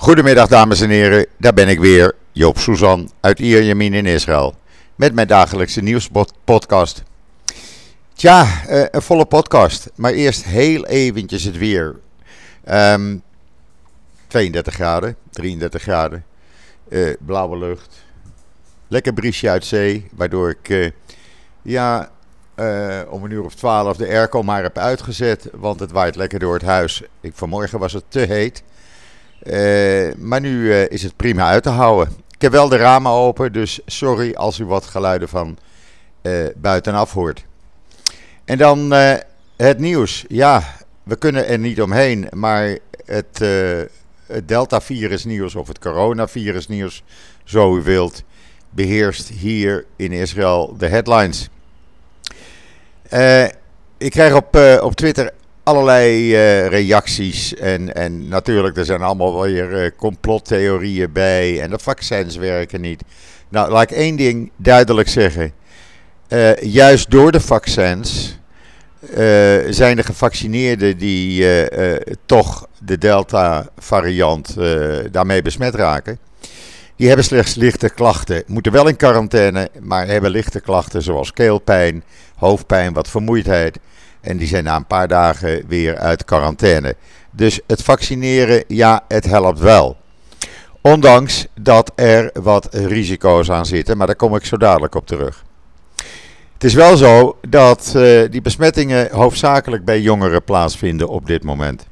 Goedemiddag dames en heren, daar ben ik weer, Joop Suzan uit Ierjemien in Israël. Met mijn dagelijkse nieuwspodcast. Tja, eh, een volle podcast, maar eerst heel eventjes het weer. 32 ehm, graden, 33 graden, uh, blauwe lucht, lekker briesje uit zee, waardoor ik uh, ja, om een uur of 12 de airco maar heb uitgezet, want het waait lekker door het huis. Ik, vanmorgen was het te heet. Uh, maar nu uh, is het prima uit te houden. Ik heb wel de ramen open, dus sorry als u wat geluiden van uh, buitenaf hoort. En dan het nieuws. Ja, we kunnen er niet omheen, maar het, het Delta-virus nieuws of het coronavirus nieuws, zo u wilt, beheerst hier in Israël de headlines. ik krijg op, op Twitter allerlei uh, reacties. En, en natuurlijk, er zijn allemaal weer uh, complottheorieën bij. En de vaccins werken niet. Nou, laat ik één ding duidelijk zeggen. Uh, juist door de vaccins zijn de gevaccineerden die toch de Delta-variant daarmee besmet raken. Die hebben slechts lichte klachten. Moeten wel in quarantaine, maar hebben lichte klachten zoals keelpijn, hoofdpijn, wat vermoeidheid. En die zijn na een paar dagen weer uit quarantaine. Dus het vaccineren, ja, het helpt wel. Ondanks dat er wat risico's aan zitten, maar daar kom ik zo dadelijk op terug. Het is wel zo dat uh, die besmettingen hoofdzakelijk bij jongeren plaatsvinden op dit moment.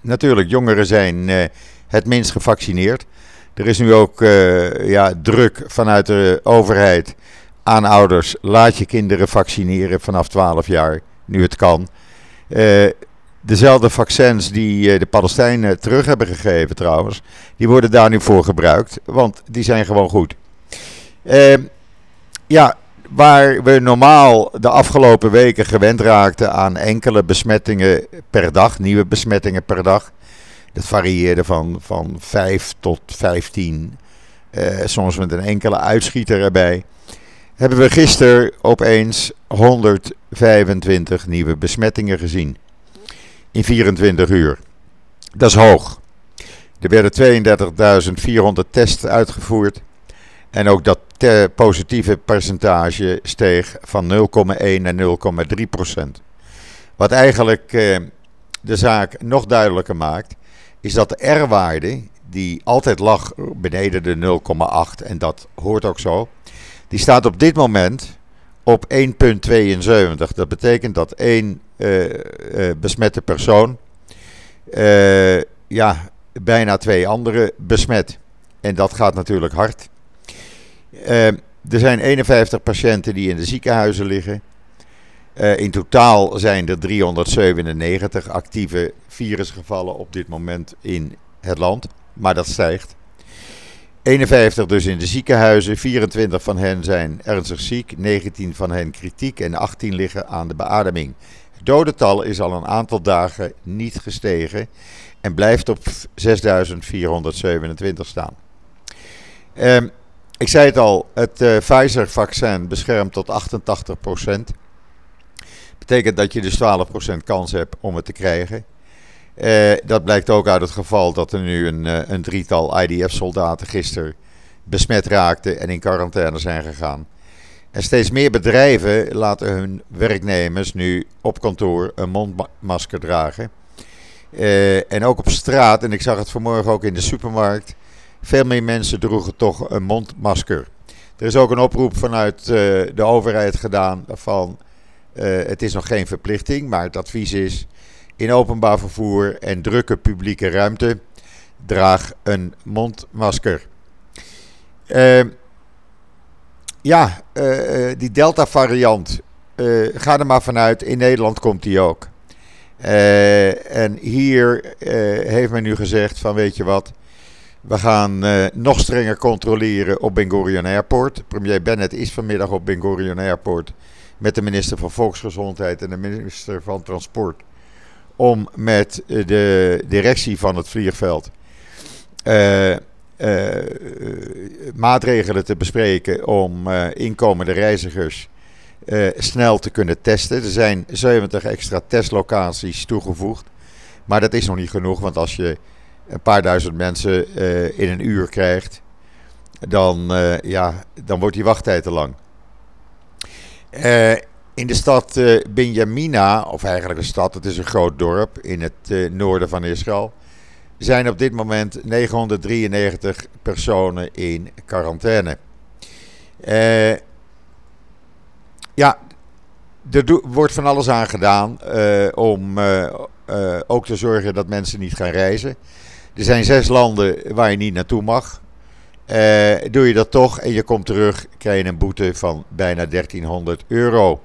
Natuurlijk, jongeren zijn uh, het minst gevaccineerd. Er is nu ook uh, ja, druk vanuit de overheid aan ouders. Laat je kinderen vaccineren vanaf 12 jaar nu het kan. Uh, dezelfde vaccins die uh, de Palestijnen terug hebben gegeven trouwens, die worden daar nu voor gebruikt, want die zijn gewoon goed. Uh, ja, waar we normaal de afgelopen weken gewend raakten aan enkele besmettingen per dag, nieuwe besmettingen per dag. Dat varieerde van, van 5 tot 15, soms met een enkele uitschieter erbij hebben we gisteren opeens 125 nieuwe besmettingen gezien. In 24 uur. Dat is hoog. Er werden 32.400 tests uitgevoerd. En ook dat positieve percentage steeg van 0,1 naar 0,3 procent. Wat eigenlijk eh, de zaak nog duidelijker maakt, is dat de R-waarde, die altijd lag beneden de 0,8, en dat hoort ook zo, die staat op dit moment op 1,72. Dat betekent dat één uh, uh, besmette persoon uh, ja, bijna twee anderen besmet. En dat gaat natuurlijk hard. er zijn 51 patiënten die in de ziekenhuizen liggen. in totaal zijn er 397 actieve virusgevallen op dit moment in het land. Maar dat stijgt. 51 dus in de ziekenhuizen, 24 van hen zijn ernstig ziek, 19 van hen kritiek en 18 liggen aan de beademing. Het dodental is al een aantal dagen niet gestegen en blijft op 6427 staan. Um, ik zei het al, het uh, Pfizer-vaccin beschermt tot 88%. Betekent dat je dus 12% kans hebt om het te krijgen. Uh, dat blijkt ook uit het geval dat er nu een, uh, een drietal IDF-soldaten gisteren besmet raakten en in quarantaine zijn gegaan. En steeds meer bedrijven laten hun werknemers nu op kantoor een mondmasker dragen. Uh, en ook op straat, en ik zag het vanmorgen ook in de supermarkt, veel meer mensen droegen toch een mondmasker. Er is ook een oproep vanuit de overheid gedaan van het is nog geen verplichting, maar het advies is in openbaar vervoer en drukke publieke ruimte. Draag een mondmasker. Uh, ja, uh, die Delta-variant. Ga er maar vanuit, in Nederland komt die ook. en hier heeft men nu gezegd van weet je wat... We gaan nog strenger controleren op Ben Gurion Airport. Premier Bennett is vanmiddag op Ben Gurion Airport... met de minister van Volksgezondheid en de minister van Transport om met de directie van het vliegveld uh, uh, maatregelen te bespreken om uh, inkomende reizigers snel te kunnen testen. Er zijn 70 extra testlocaties toegevoegd. Maar dat is nog niet genoeg, want als je een paar duizend mensen in een uur krijgt, dan, ja, dan wordt die wachttijd te lang. In de stad Benjamina, of eigenlijk een stad, het is een groot dorp in het noorden van Israël, zijn op dit moment 993 personen in quarantaine. ja, er wordt van alles aan gedaan om ook te zorgen dat mensen niet gaan reizen. Er zijn zes landen waar je niet naartoe mag. doe je dat toch en je komt terug, krijg je een boete van bijna 1300 euro.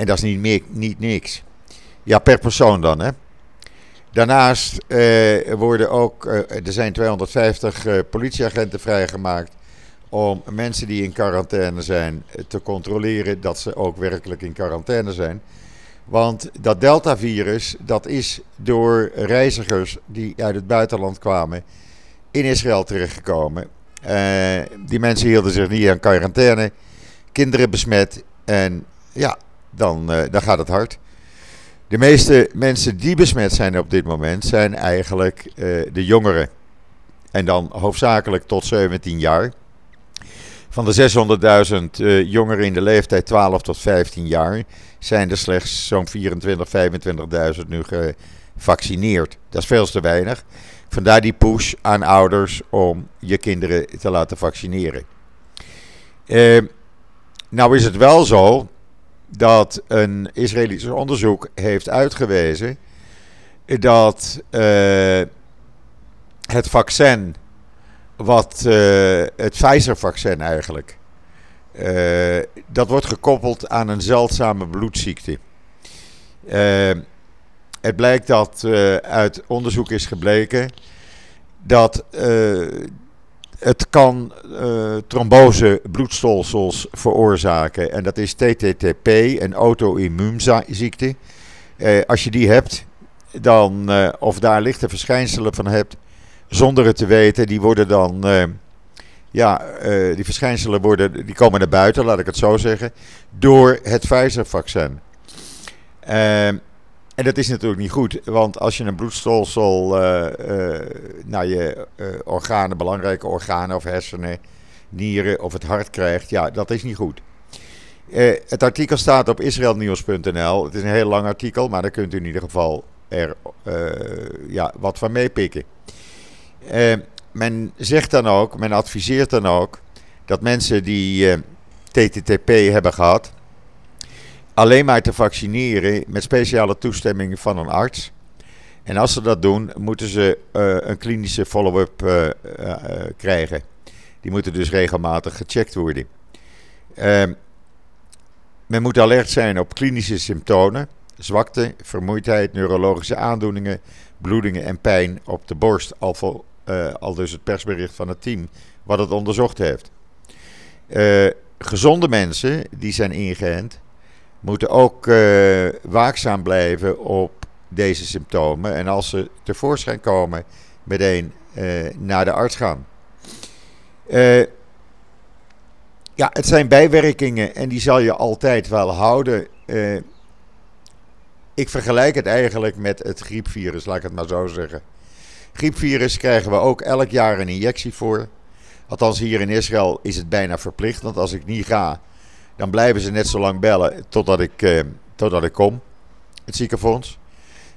En dat is niet, meer, niet niks. Ja, per persoon dan, hè. Daarnaast worden ook, er zijn 250 politieagenten vrijgemaakt om mensen die in quarantaine zijn te controleren dat ze ook werkelijk in quarantaine zijn. Want dat Delta-virus, dat is door reizigers die uit het buitenland kwamen in Israël terechtgekomen. Die mensen hielden zich niet aan quarantaine, kinderen besmet en ja, dan, uh, dan gaat het hard. De meeste mensen die besmet zijn op dit moment zijn eigenlijk uh, de jongeren. En dan hoofdzakelijk tot 17 jaar. Van de 600.000 uh, jongeren in de leeftijd 12 tot 15 jaar zijn er slechts zo'n 24, 25.000 nu gevaccineerd. Dat is veel te weinig. Vandaar die push aan ouders om je kinderen te laten vaccineren. Nou is het wel zo dat een Israëlisch onderzoek heeft uitgewezen dat uh, het vaccin wat uh, het Pfizer-vaccin eigenlijk. Uh, dat wordt gekoppeld aan een zeldzame bloedziekte. Het blijkt dat uit onderzoek is gebleken dat het kan trombose bloedstolsels veroorzaken. En dat is TTTP, een auto-immuunziekte. als je die hebt, dan, of daar lichte verschijnselen van hebt, zonder het te weten, die worden dan. Uh, ja, uh, die verschijnselen worden, die komen naar buiten, laat ik het zo zeggen, door het Pfizer-vaccin. En dat is natuurlijk niet goed, want als je een bloedstolsel naar je organen, belangrijke organen of hersenen, nieren of het hart krijgt, ja, dat is niet goed. het artikel staat op israelnieuws.nl. Het is een heel lang artikel, maar daar kunt u in ieder geval er ja, wat van meepikken. Men zegt dan ook, men adviseert dan ook dat mensen die eh, TTTP hebben gehad, alleen maar te vaccineren met speciale toestemming van een arts. En als ze dat doen, moeten ze uh, een klinische follow-up krijgen. Die moeten dus regelmatig gecheckt worden. Ehm, men moet alert zijn op klinische symptomen, zwakte, vermoeidheid, neurologische aandoeningen, bloedingen en pijn op de borst, al dus het persbericht van het team, wat het onderzocht heeft. Gezonde mensen die zijn ingeënt, moeten ook uh, waakzaam blijven op deze symptomen. En als ze tevoorschijn komen, meteen naar de arts gaan. ja, het zijn bijwerkingen en die zal je altijd wel houden. ik vergelijk het eigenlijk met het griepvirus, laat ik het maar zo zeggen. Griepvirus krijgen we ook elk jaar een injectie voor. Althans, hier in Israël is het bijna verplicht. Want als ik niet ga, dan blijven ze net zo lang bellen totdat ik, uh, totdat ik kom. Het ziekenfonds.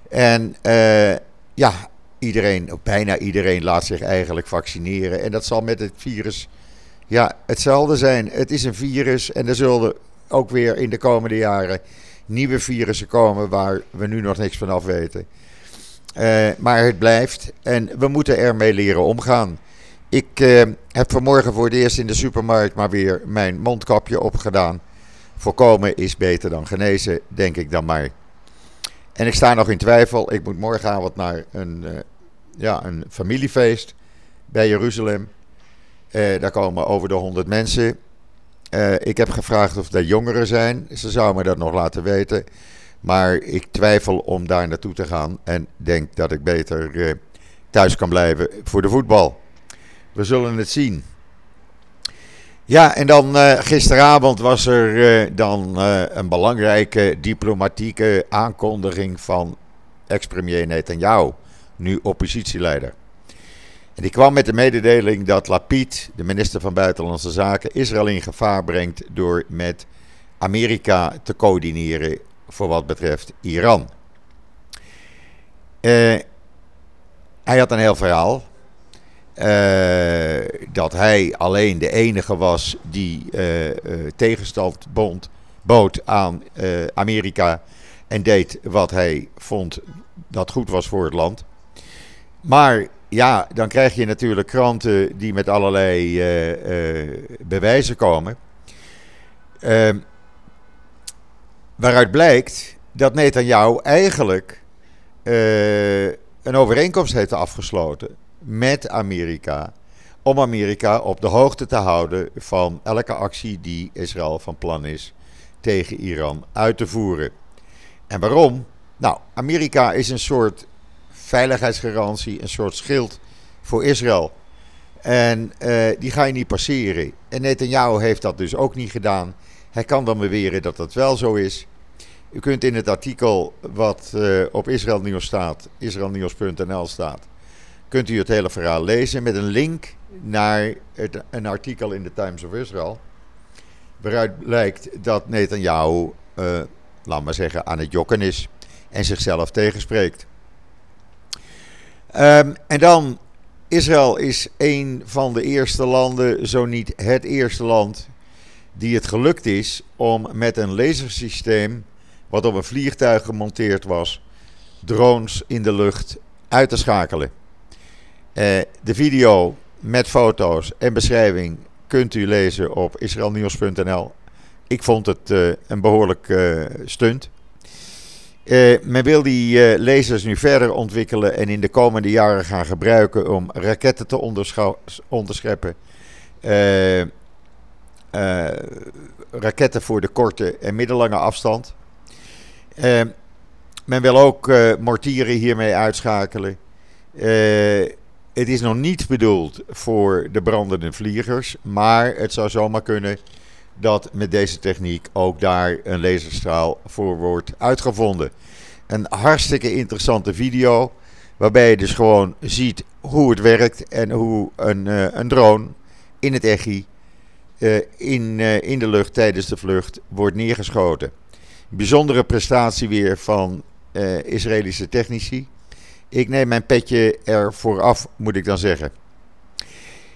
En uh, ja, iedereen, bijna iedereen, laat zich eigenlijk vaccineren. En dat zal met het virus ja, hetzelfde zijn. Het is een virus en er zullen ook weer in de komende jaren nieuwe virussen komen waar we nu nog niks van af weten. Uh, maar het blijft en we moeten ermee leren omgaan. Ik uh, heb vanmorgen voor het eerst in de supermarkt maar weer mijn mondkapje opgedaan. Voorkomen is beter dan genezen, denk ik dan maar. En ik sta nog in twijfel. Ik moet morgenavond naar een, uh, ja, een familiefeest bij Jeruzalem. daar komen over de 100 mensen. ik heb gevraagd of er jongeren zijn. Ze zouden me dat nog laten weten. Maar ik twijfel om daar naartoe te gaan en denk dat ik beter thuis kan blijven voor de voetbal. We zullen het zien. Ja, en dan uh, gisteravond was er uh, dan een belangrijke diplomatieke aankondiging van ex-premier Netanyahu, nu oppositieleider. En die kwam met de mededeling dat Lapid, de minister van Buitenlandse Zaken, Israël in gevaar brengt door met Amerika te coördineren voor wat betreft Iran. Hij had een heel verhaal. Uh, dat hij alleen de enige was die uh, tegenstand bond, bood aan Amerika. En deed wat hij vond dat goed was voor het land. Maar ja, dan krijg je natuurlijk kranten die met allerlei bewijzen komen. Ehm, waaruit blijkt dat Netanyahu eigenlijk een overeenkomst heeft afgesloten met Amerika. Om Amerika op de hoogte te houden van elke actie die Israël van plan is tegen Iran uit te voeren. En waarom? Nou, Amerika is een soort veiligheidsgarantie, een soort schild voor Israël. En uh, die ga je niet passeren. En Netanyahu heeft dat dus ook niet gedaan. Hij kan dan beweren dat dat wel zo is. U kunt in het artikel wat uh, op Israël Nieuws staat, israelnieuws.nl staat, kunt u het hele verhaal lezen met een link naar het, een artikel in de Times of Israel. Waaruit blijkt dat Netanyahu, uh, laat maar zeggen, aan het jokken is en zichzelf tegenspreekt. Um, en dan, Israël is een van de eerste landen, zo niet het eerste land, die het gelukt is om met een lasersysteem wat op een vliegtuig gemonteerd was, drones in de lucht uit te schakelen. Uh, de video met foto's en beschrijving kunt u lezen op israelnieuws.nl. Ik vond het uh, een behoorlijk uh, stunt. men wil die lasers nu verder ontwikkelen en in de komende jaren gaan gebruiken om raketten te onderscheppen. raketten voor de korte en middellange afstand. Men wil ook mortieren hiermee uitschakelen. Het is nog niet bedoeld voor de brandende vliegers, maar het zou zomaar kunnen dat met deze techniek ook daar een laserstraal voor wordt uitgevonden. Een hartstikke interessante video, waarbij je dus gewoon ziet hoe het werkt en hoe een, een drone in het echi in, in de lucht tijdens de vlucht wordt neergeschoten bijzondere prestatie weer van Israëlische technici. Ik neem mijn petje ervoor af, moet ik dan zeggen.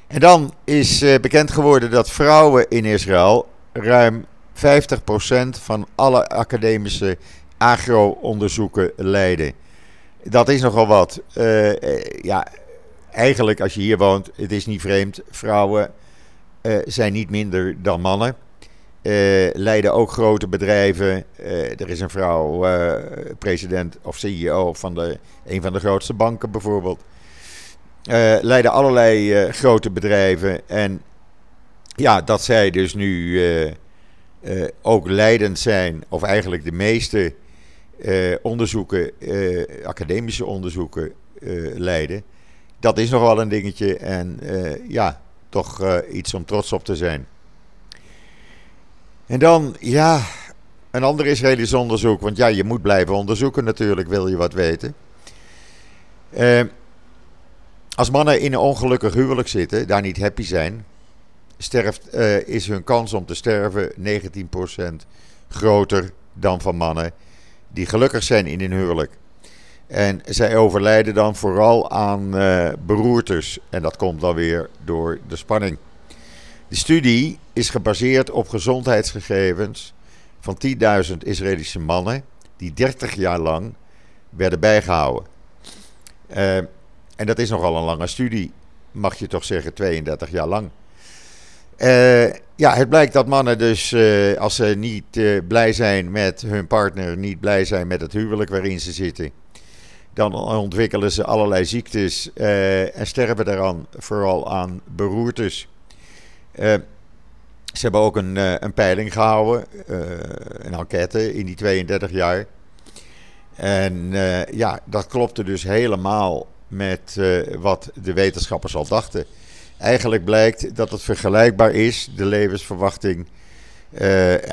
En dan is uh, bekend geworden dat vrouwen in Israël ruim 50% van alle academische agro-onderzoeken leiden. Dat is nogal wat. Uh, ja, eigenlijk als je hier woont, het is niet vreemd. Vrouwen zijn niet minder dan mannen. Uh, leiden ook grote bedrijven. Uh, er is een vrouw uh, president of CEO van de, een van de grootste banken bijvoorbeeld. leiden allerlei grote bedrijven. En ja, dat zij dus nu ook leidend zijn, of eigenlijk de meeste onderzoeken, academische onderzoeken leiden. Dat is nog wel een dingetje en ja, toch iets om trots op te zijn. En dan, ja, een ander Israëlisch onderzoek. Want ja, je moet blijven onderzoeken natuurlijk, wil je wat weten. Uh, als mannen in een ongelukkig huwelijk zitten, daar niet happy zijn, sterft, uh, is hun kans om te sterven 19% groter dan van mannen die gelukkig zijn in een huwelijk. En zij overlijden dan vooral aan uh, beroertes. En dat komt dan weer door de spanning. De studie is gebaseerd op gezondheidsgegevens van 10.000 Israëlische mannen die 30 jaar lang werden bijgehouden. Uh, en dat is nogal een lange studie, mag je toch zeggen, 32 jaar lang. Uh, ja, het blijkt dat mannen dus, uh, als ze niet blij zijn met hun partner, niet blij zijn met het huwelijk waarin ze zitten, dan ontwikkelen ze allerlei ziektes en sterven daaraan, vooral aan beroertes. Uh, ze hebben ook een, uh, een peiling gehouden, uh, een enquête in die 32 jaar. En ja, dat klopte dus helemaal met wat de wetenschappers al dachten. Eigenlijk blijkt dat het vergelijkbaar is, de levensverwachting,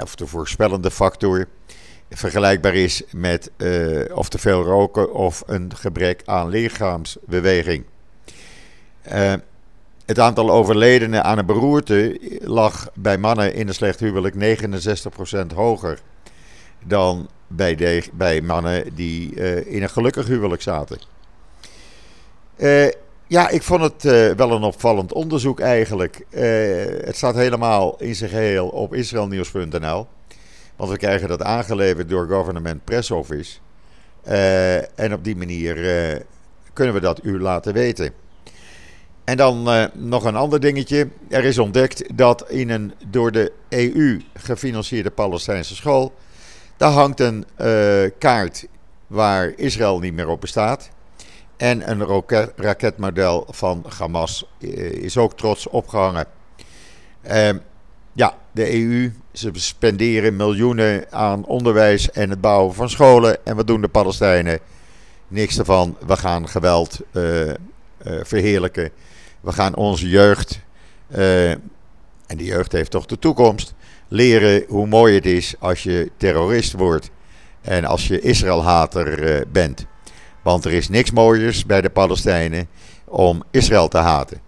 of de voorspellende factor, vergelijkbaar is met of te veel roken of een gebrek aan lichaamsbeweging. Het aantal overledenen aan een beroerte lag bij mannen in een slecht huwelijk 69% hoger dan bij, bij mannen die in een gelukkig huwelijk zaten. Ja, ik vond het uh, wel een opvallend onderzoek eigenlijk. Het staat helemaal in zijn geheel op israelnieuws.nl. Want we krijgen dat aangeleverd door Government Press Office. En op die manier kunnen we dat u laten weten. En dan nog een ander dingetje. Er is ontdekt dat in een door de EU gefinancierde Palestijnse school. daar hangt een kaart waar Israël niet meer op bestaat. En een raketmodel van Hamas eh, is ook trots opgehangen. Uh, ja, de EU, ze spenderen miljoenen aan onderwijs en het bouwen van scholen. En wat doen de Palestijnen? Niks ervan. We gaan geweld verheerlijken. We gaan onze jeugd, en die jeugd heeft toch de toekomst, leren hoe mooi het is als je terrorist wordt. En als je Israëlhater bent. Want er is niks mooiers bij de Palestijnen om Israël te haten.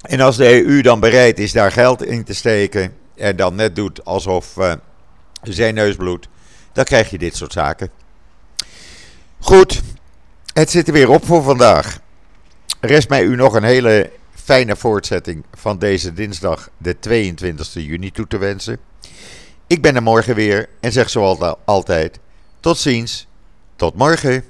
En als de EU dan bereid is daar geld in te steken en dan net doet alsof uh, zijn neus bloedt, dan krijg je dit soort zaken. Goed, het zit er weer op voor vandaag. Rest mij u nog een hele fijne voortzetting van deze dinsdag, de 22 juni, toe te wensen. Ik ben er morgen weer en zeg zoals altijd: tot ziens. Tot morgen.